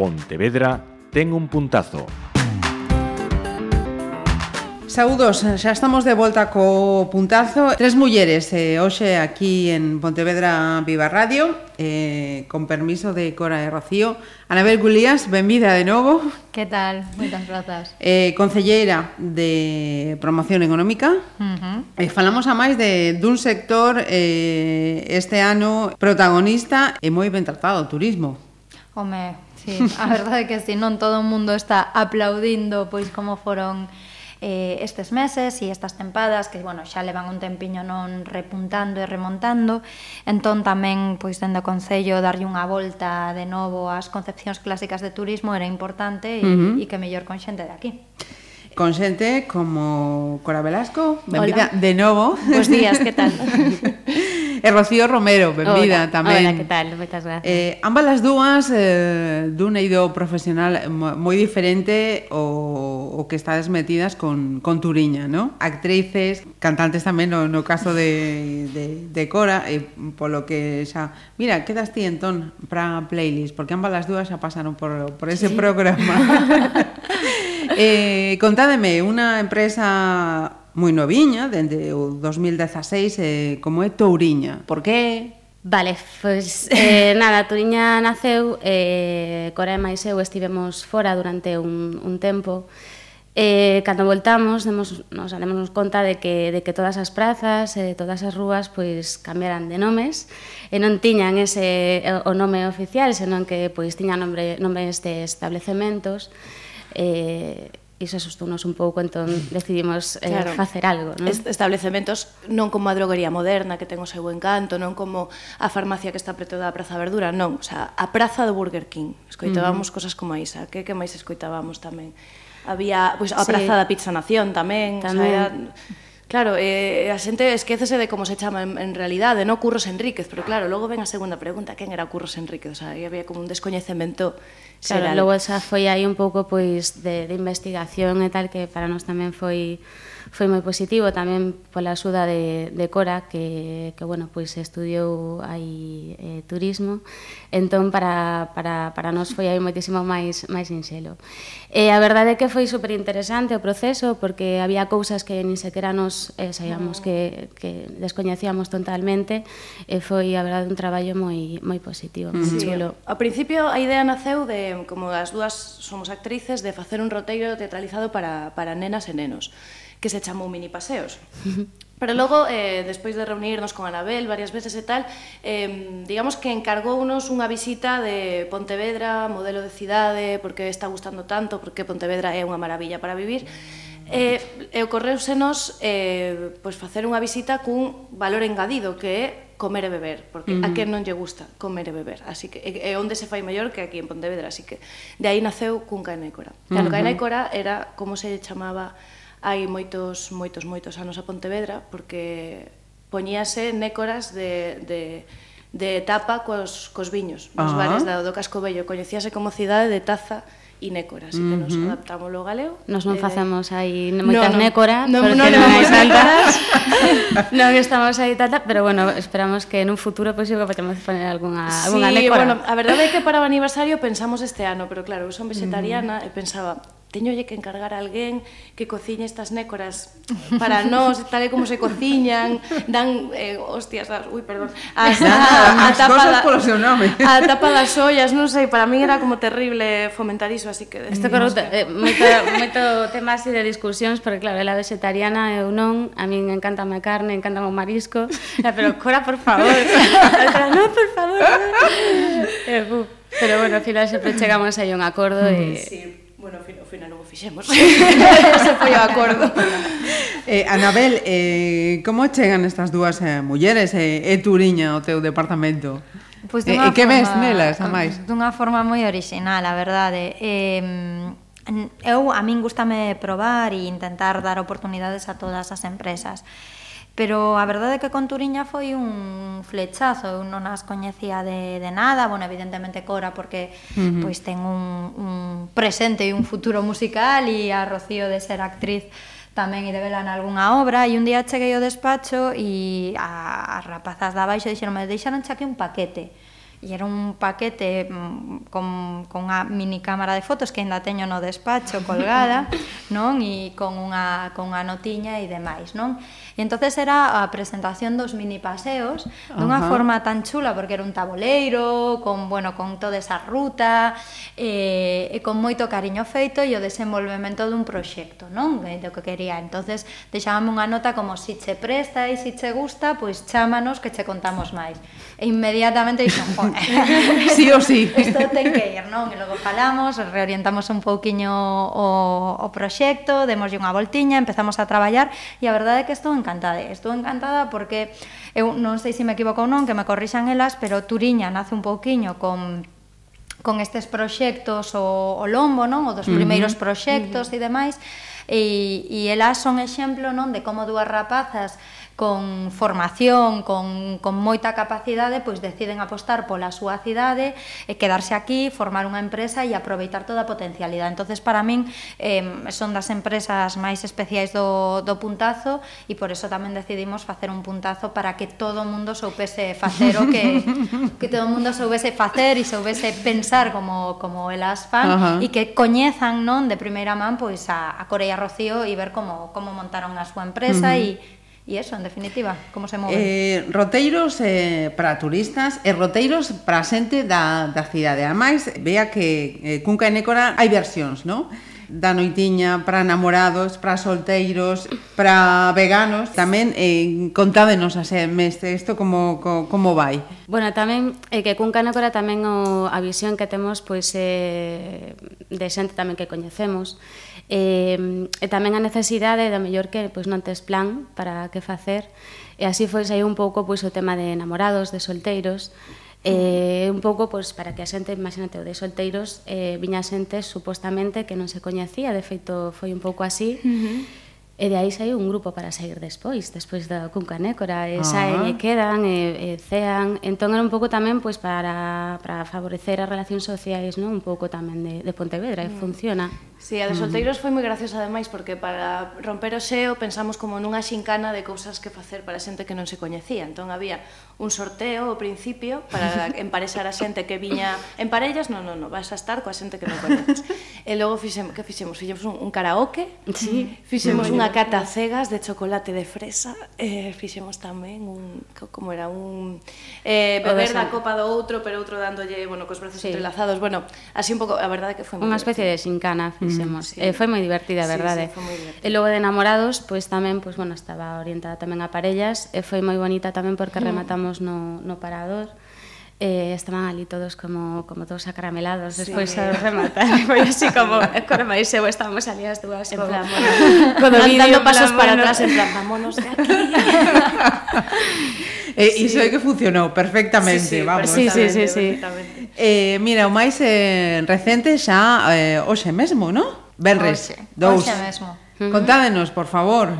Pontevedra ten un puntazo. Saudos, xa estamos de volta co puntazo Tres mulleres eh, hoxe aquí en Pontevedra Viva Radio eh, Con permiso de Cora e Rocío Anabel Gulías, benvida de novo Que tal? Moitas grazas eh, Concelleira de Promoción Económica uh -huh. eh, Falamos a máis de dun sector eh, este ano protagonista e moi ben tratado, o turismo Home, Sí, a verdade que si non todo o mundo está aplaudindo pois como foron eh, estes meses e estas tempadas que, bueno, xa levan un tempiño non repuntando e remontando entón tamén, pois, dende o Concello darlle unha volta de novo ás concepcións clásicas de turismo era importante e, uh -huh. e que mellor con xente de aquí con xente como Cora Velasco, benvida Hola. de novo. Bos días, que tal? E Rocío Romero, benvida Hola. tamén. Hola, que tal? Moitas gracias. Eh, ambas as dúas eh, dun eido profesional moi diferente o, o que estades metidas con, con Turiña, ¿no? Actrices, cantantes tamén no, no caso de, de, de Cora, e polo que xa... Mira, quedas ti entón para playlist, porque ambas as dúas xa pasaron por, por ese sí. programa. eh, contádeme, unha empresa moi noviña, dende o 2016, eh, como é Touriña. Por que? Vale, pois eh, nada, Touriña naceu, eh, Corea e máis eu estivemos fora durante un, un tempo, Eh, cando voltamos, demos, nos daremos conta de que, de que todas as prazas, eh, todas as rúas, pois cambiaran de nomes, e non tiñan ese o nome oficial, senón que pois tiñan nombre, nomes de establecementos, eh, iso asustounos un pouco, entón mm. decidimos eh, claro. facer algo. Non? Establecementos non como a droguería moderna que ten o seu encanto, non como a farmacia que está preto da Praza Verdura, non, o sea, a Praza do Burger King. Escoitábamos uh -huh. cosas como esa, que que máis escoitábamos tamén. Había pois, pues, a sí. Praza da Pizza Nación tamén, tamén. O sea, era... Claro, eh, a xente esquecese de como se chama en, en realidade, no Curros Enríquez, pero claro, logo ven a segunda pregunta, quen era Curros Enríquez? O sea, había como un descoñecemento Claro, xeral. logo xa foi aí un pouco pois de, de investigación e tal que para nós tamén foi foi moi positivo tamén pola axuda de, de Cora que, que bueno, pois estudiou aí eh, turismo entón para, para, para nós foi aí moitísimo máis máis sinxelo e a verdade é que foi super interesante o proceso porque había cousas que nin sequera nos eh, sabíamos que, que descoñecíamos totalmente e foi a verdade un traballo moi moi positivo, moi sí. chulo sí. ao principio a idea naceu de como as dúas somos actrices, de facer un roteiro teatralizado para, para nenas e nenos, que se chamou Mini Paseos. Pero logo, eh, despois de reunirnos con Anabel varias veces e tal, eh, digamos que encargounos unha visita de Pontevedra, modelo de cidade, porque está gustando tanto, porque Pontevedra é unha maravilla para vivir, E, e ocorreusenos eh, pois facer unha visita cun valor engadido que é comer e beber, porque uh -huh. a quen non lle gusta comer e beber, así que é onde se fai mellor que aquí en Pontevedra, así que de aí naceu Cunca e Naicora. Claro, uh -huh. Naicora era como se chamaba hai moitos moitos moitos anos a Pontevedra porque poñíase nécoras de, de de tapa cos, cos viños, nos uh -huh. bares do, do Casco Bello. Coñecíase como cidade de taza inécora, así que nos adaptamos ao galego. Nos non eh, facemos aí moitas no, nécora, no, porque non, non, non hai tantas. non estamos aí tanta, pero bueno, esperamos que en un futuro pois pues, podemos poner algunha, sí, alguna nécora. bueno, a verdade é que para o aniversario pensamos este ano, pero claro, eu son vegetariana mm. e pensaba, teñolle que encargar a alguén que cociñe estas nécoras para nós, tal e como se cociñan, dan, eh, hostias, as, ui, perdón, as, a, a, a, tapa da, a tapa das ollas, non sei, para min era como terrible fomentar iso, así que... Mm, Isto corro eh, moito, moito tema así de discusións, porque claro, ela vegetariana, eu non, a min encanta a carne, encanta o marisco, ah, pero cora, por favor, non, por favor, eh, pero bueno, ao final sempre chegamos aí a un acordo mm. e... Sí. Bueno, ao final, ao final non o fixemos. Ese foi o acordo. eh, Anabel, eh, como chegan estas dúas eh, mulleres eh, e eh, eh, Turiña ao teu departamento? Pois pues eh, e que ves nelas, a máis? Dunha forma moi original, a verdade. Eh, eu, a min gustame probar e intentar dar oportunidades a todas as empresas. Pero a verdade é que con Turiña foi un flechazo, eu non as coñecía de, de nada, bueno, evidentemente Cora porque uh -huh. pois ten un, un presente e un futuro musical e a Rocío de ser actriz tamén e de vela en algunha obra. E un día cheguei ao despacho e as rapazas da baixo dixeronme deixaron aquí un paquete e era un paquete mm, con, con unha mini cámara de fotos que ainda teño no despacho colgada non? E con unha, con unha notiña e demais non? E entonces era a presentación dos mini paseos dunha uh forma tan chula porque era un taboleiro, con, bueno, con toda esa ruta, eh, e con moito cariño feito e o desenvolvemento dun proxecto, non? Eh, do que quería. Entonces deixábame unha nota como si che presta e si che gusta, pois chámanos que che contamos máis. E inmediatamente dixen, joder, sí o sí. Isto ten que ir, non? E logo falamos, reorientamos un pouquiño o, o proxecto, demoslle unha voltiña, empezamos a traballar e a verdade é que estou encantada encantada. Estou encantada porque eu non sei se me equivoco ou non, que me corrixan elas, pero Turiña nace un pouquiño con con estes proxectos o, o lombo, non? O dos primeiros proxectos uh -huh. e demais. E, e elas son exemplo, non, de como dúas rapazas con formación, con, con moita capacidade, pois deciden apostar pola súa cidade, e quedarse aquí, formar unha empresa e aproveitar toda a potencialidade. Entonces, para min, eh, son das empresas máis especiais do, do puntazo e por eso tamén decidimos facer un puntazo para que todo o mundo soubese facer o que, que todo o mundo soubese facer e soubese pensar como, como elas fan uh -huh. e que coñezan non de primeira man pois a, a Corea Rocío e ver como, como montaron a súa empresa uh -huh. e E eso, en definitiva, como se move? Eh, roteiros eh, para turistas e roteiros para a xente da, da cidade. A máis, vea que eh, Cunca e Nécora hai versións, non? da noitiña para namorados, para solteiros, para veganos. Tamén eh, contádenos a mestre isto como, como, como vai. Bueno, tamén é eh, que cun Canócora tamén o, a visión que temos pois eh, de xente tamén que coñecemos e, e tamén a necesidade da mellor que pois, non tes plan para que facer e así foi sair un pouco pois, o tema de enamorados, de solteiros eh, un pouco pois, para que a xente, imagínate, o de solteiros eh, viña xente supostamente que non se coñecía, de feito foi un pouco así uh -huh. E de aí saiu un grupo para sair despois, despois da Cuncanécora, e saen ah. e quedan, e, e cean. Entón era un pouco tamén pois para, para favorecer as relacións sociais, non? un pouco tamén de, de Pontevedra, e mm. funciona. Sí, a de solteiros foi moi graciosa ademais porque para romper o xeo pensamos como nunha xincana de cousas que facer para xente que non se coñecía. Entón había un sorteo ao principio para emparexar a xente que viña en parellas, non, non, non, vas a estar coa xente que non coñeces. E logo fixemos, que fixemos? Fixemos un, un karaoke, sí, fixemos unha cata cegas de chocolate de fresa, eh, fixemos tamén un, como era, un eh, beber da copa do outro, pero outro dándolle, bueno, cos brazos sí. entrelazados, bueno, así un pouco, a verdade que foi moi Unha especie de xincana, fixemos. Mm, sí. Eh, foi moi divertida, verdade. Sí, sí, eh, moi divertida. E logo de enamorados, pois tamén, pois bueno, estaba orientada tamén a parellas e foi moi bonita tamén porque rematamos no no parador eh, estaban ali todos como, como todos acaramelados sí. despois a rematar foi así como eh, cormáis eu estábamos ali as dúas en plan, bueno, con o vídeo pasos plan, para bueno. atrás en plan vámonos de aquí E eh, sí. iso é que funcionou perfectamente, sí, sí, vamos. Sí, sí, sí, sí. Eh, mira, o máis eh, recente xa eh, hoxe mesmo, non? Benres, dous. Hoxe mesmo. Contádenos, por favor.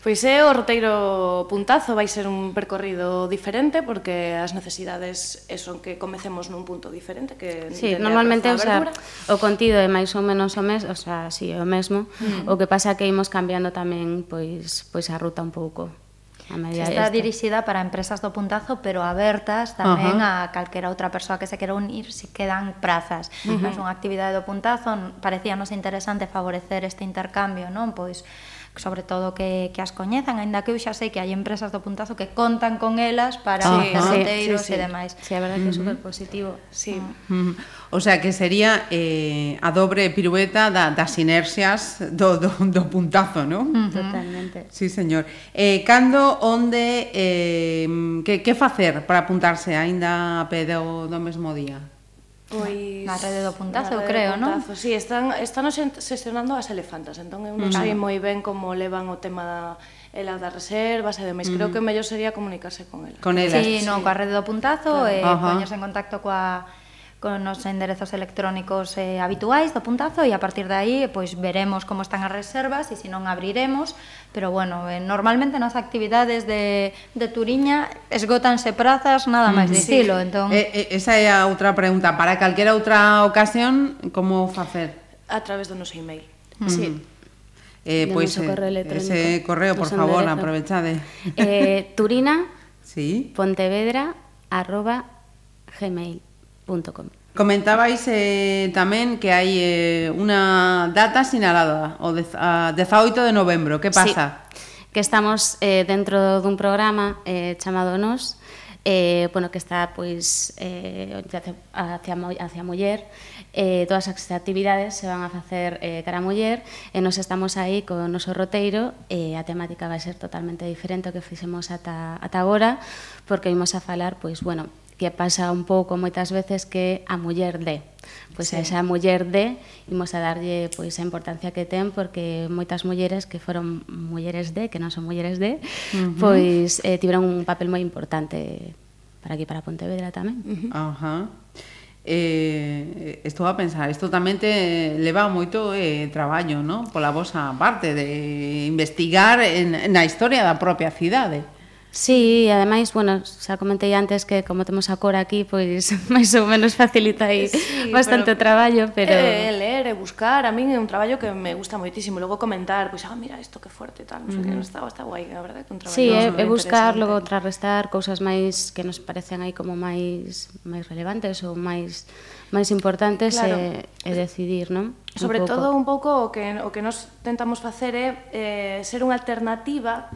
Pois é o roteiro puntazo, vai ser un percorrido diferente porque as necesidades son que comecemos nun punto diferente que Sí, normalmente, o sea, o contido é máis ou menos o mesmo, o sea, si sí, é o mesmo, mm. o que pasa é que imos cambiando tamén pois pois a ruta un pouco. A medida está esta. dirixida para empresas do puntazo, pero abertas tamén uh -huh. a calquera outra persoa que se quera unir se quedan prazas. Uh -huh. É unha actividade do puntazo, parecíanos interesante favorecer este intercambio, non? Pois sobre todo que, que as coñezan, aínda que eu xa sei que hai empresas do puntazo que contan con elas para sí, roteiros sí, sí, sí. e demais. Sí, a verdade uh -huh. que é super positivo. Sí. Ah. Uh -huh. O sea, que sería eh, a dobre pirueta da, das inercias do, do, do puntazo, non? Uh -huh. Totalmente. Sí, señor. Eh, cando, onde, eh, que, que facer para apuntarse aínda a pedo do mesmo día? Pois na rede do puntazo, creo, non? Sí, están están sesionando as elefantas, entón eu non claro. sei moi ben como levan o tema da ela das reservas e demais. Uh. Creo mm. que o mellor sería comunicarse con ela. Con ela. Sí, sí. non, coa rede do puntazo claro. e uh -huh. poñerse en contacto coa con os enderezos electrónicos eh, habituais do puntazo e a partir de aí pois veremos como están as reservas e se non abriremos, pero bueno, eh, normalmente nas actividades de, de Turiña esgótanse prazas nada máis dicilo, sí. entón... eh, eh, esa é a outra pregunta, para calquera outra ocasión, como facer? A través do noso email. Mm. Sí, Eh, pois pues, eh, correo ese correo, por favor, enderezo. aprovechade. Eh, turina sí. pontevedra arroba gmail www.ecosistema.com Comentabais eh, tamén que hai eh, unha data sinalada, o a 18 de novembro, que pasa? Sí, que estamos eh, dentro dun programa eh, chamado NOS, eh, bueno, que está pois eh, hacia, hacia muller eh, todas as actividades se van a facer eh, cara a muller e nos estamos aí co noso roteiro e eh, a temática vai ser totalmente diferente ao que fixemos ata, ata agora porque imos a falar pois, bueno, que pasa un pouco moitas veces que a muller de pois sí. a esa muller de imos a darlle pois a importancia que ten porque moitas mulleres que foron mulleres de, que non son mulleres de, uh -huh. pois eh tiveron un papel moi importante para aquí para Pontevedra tamén. Ajá. Uh -huh. uh -huh. Eh, estou a pensar, isto tamén te leva moito eh, traballo, non? Pola vosa parte de investigar en, na historia da propia cidade. Sí, e ademais, bueno, xa comentei antes que como temos a cor aquí, pois máis ou menos facilita aí sí, bastante pero, o traballo, pero... É, eh, eh ler e buscar, a min é un traballo que me gusta moitísimo, logo comentar, pois, ah, mira, isto que forte, tal, non mm. sei que, non está, está guai, a verdade que un traballo Sí, eh, é, é eh, buscar, logo contrarrestar cousas máis que nos parecen aí como máis máis relevantes ou máis máis importantes claro. e, e decidir, non? Sobre un todo un pouco o que, o que nos tentamos facer é eh, ser unha alternativa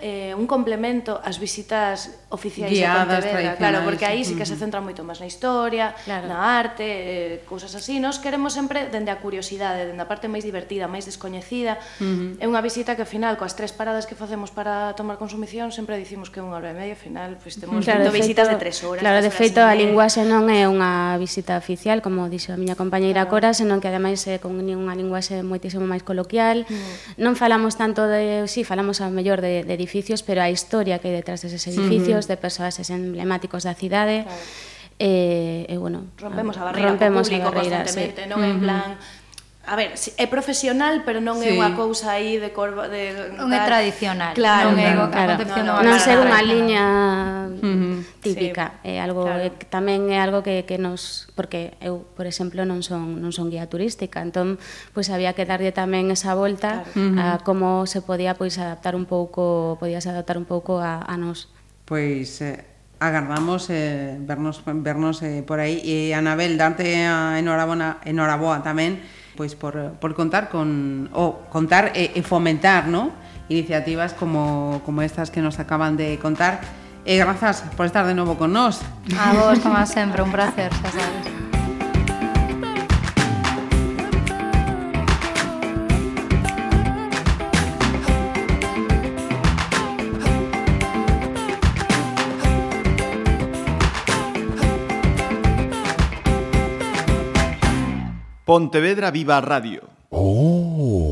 eh, un complemento ás visitas oficiais Guiadas, de Pontevedra, claro, porque aí sí que se centra moito máis na historia, claro. na arte, eh, cousas así. Nos queremos sempre dende a curiosidade, dende a parte máis divertida, máis descoñecida. Uh -huh. É unha visita que ao final, coas tres paradas que facemos para tomar consumición, sempre dicimos que é unha hora e media, ao final pues, temos claro, feito, visitas de tres horas. Claro, de feito, a linguaxe non é unha visita oficial, como dixo a miña compañeira claro. Cora, senón que ademais é con unha linguaxe moitísimo máis coloquial. Uh -huh. Non falamos tanto de... Sí, falamos ao mellor de, de edificios, pero a historia que hai detrás deses edificios, uh -huh. de persoas emblemáticos da cidade. Claro. Eh, e, eh, eh, bueno, rompemos a barreira rompemos co público a barreira, constantemente, sí. non? Uh -huh. En plan, A ver, é profesional, pero non sí. é unha cousa aí de corva de non é tradicional. Claro, non é claro, claro. non, non ser unha liña uh -huh. típica, sí. é algo claro. é, tamén é algo que que nos porque eu, por exemplo, non son non son guía turística, entón pois había que darlle tamén esa volta claro. a como se podía pois adaptar un pouco, podías adaptar un pouco a a nos. Pois eh, agardamos eh, vernos vernos eh, por aí e Anabel darte a enhorabuena enhoraboa tamén pois por, por contar con o contar e, e fomentar, ¿no? iniciativas como, como estas que nos acaban de contar. E grazas por estar de novo con nós. A vos, como sempre, un placer, Pontevedra Viva Radio. Oh.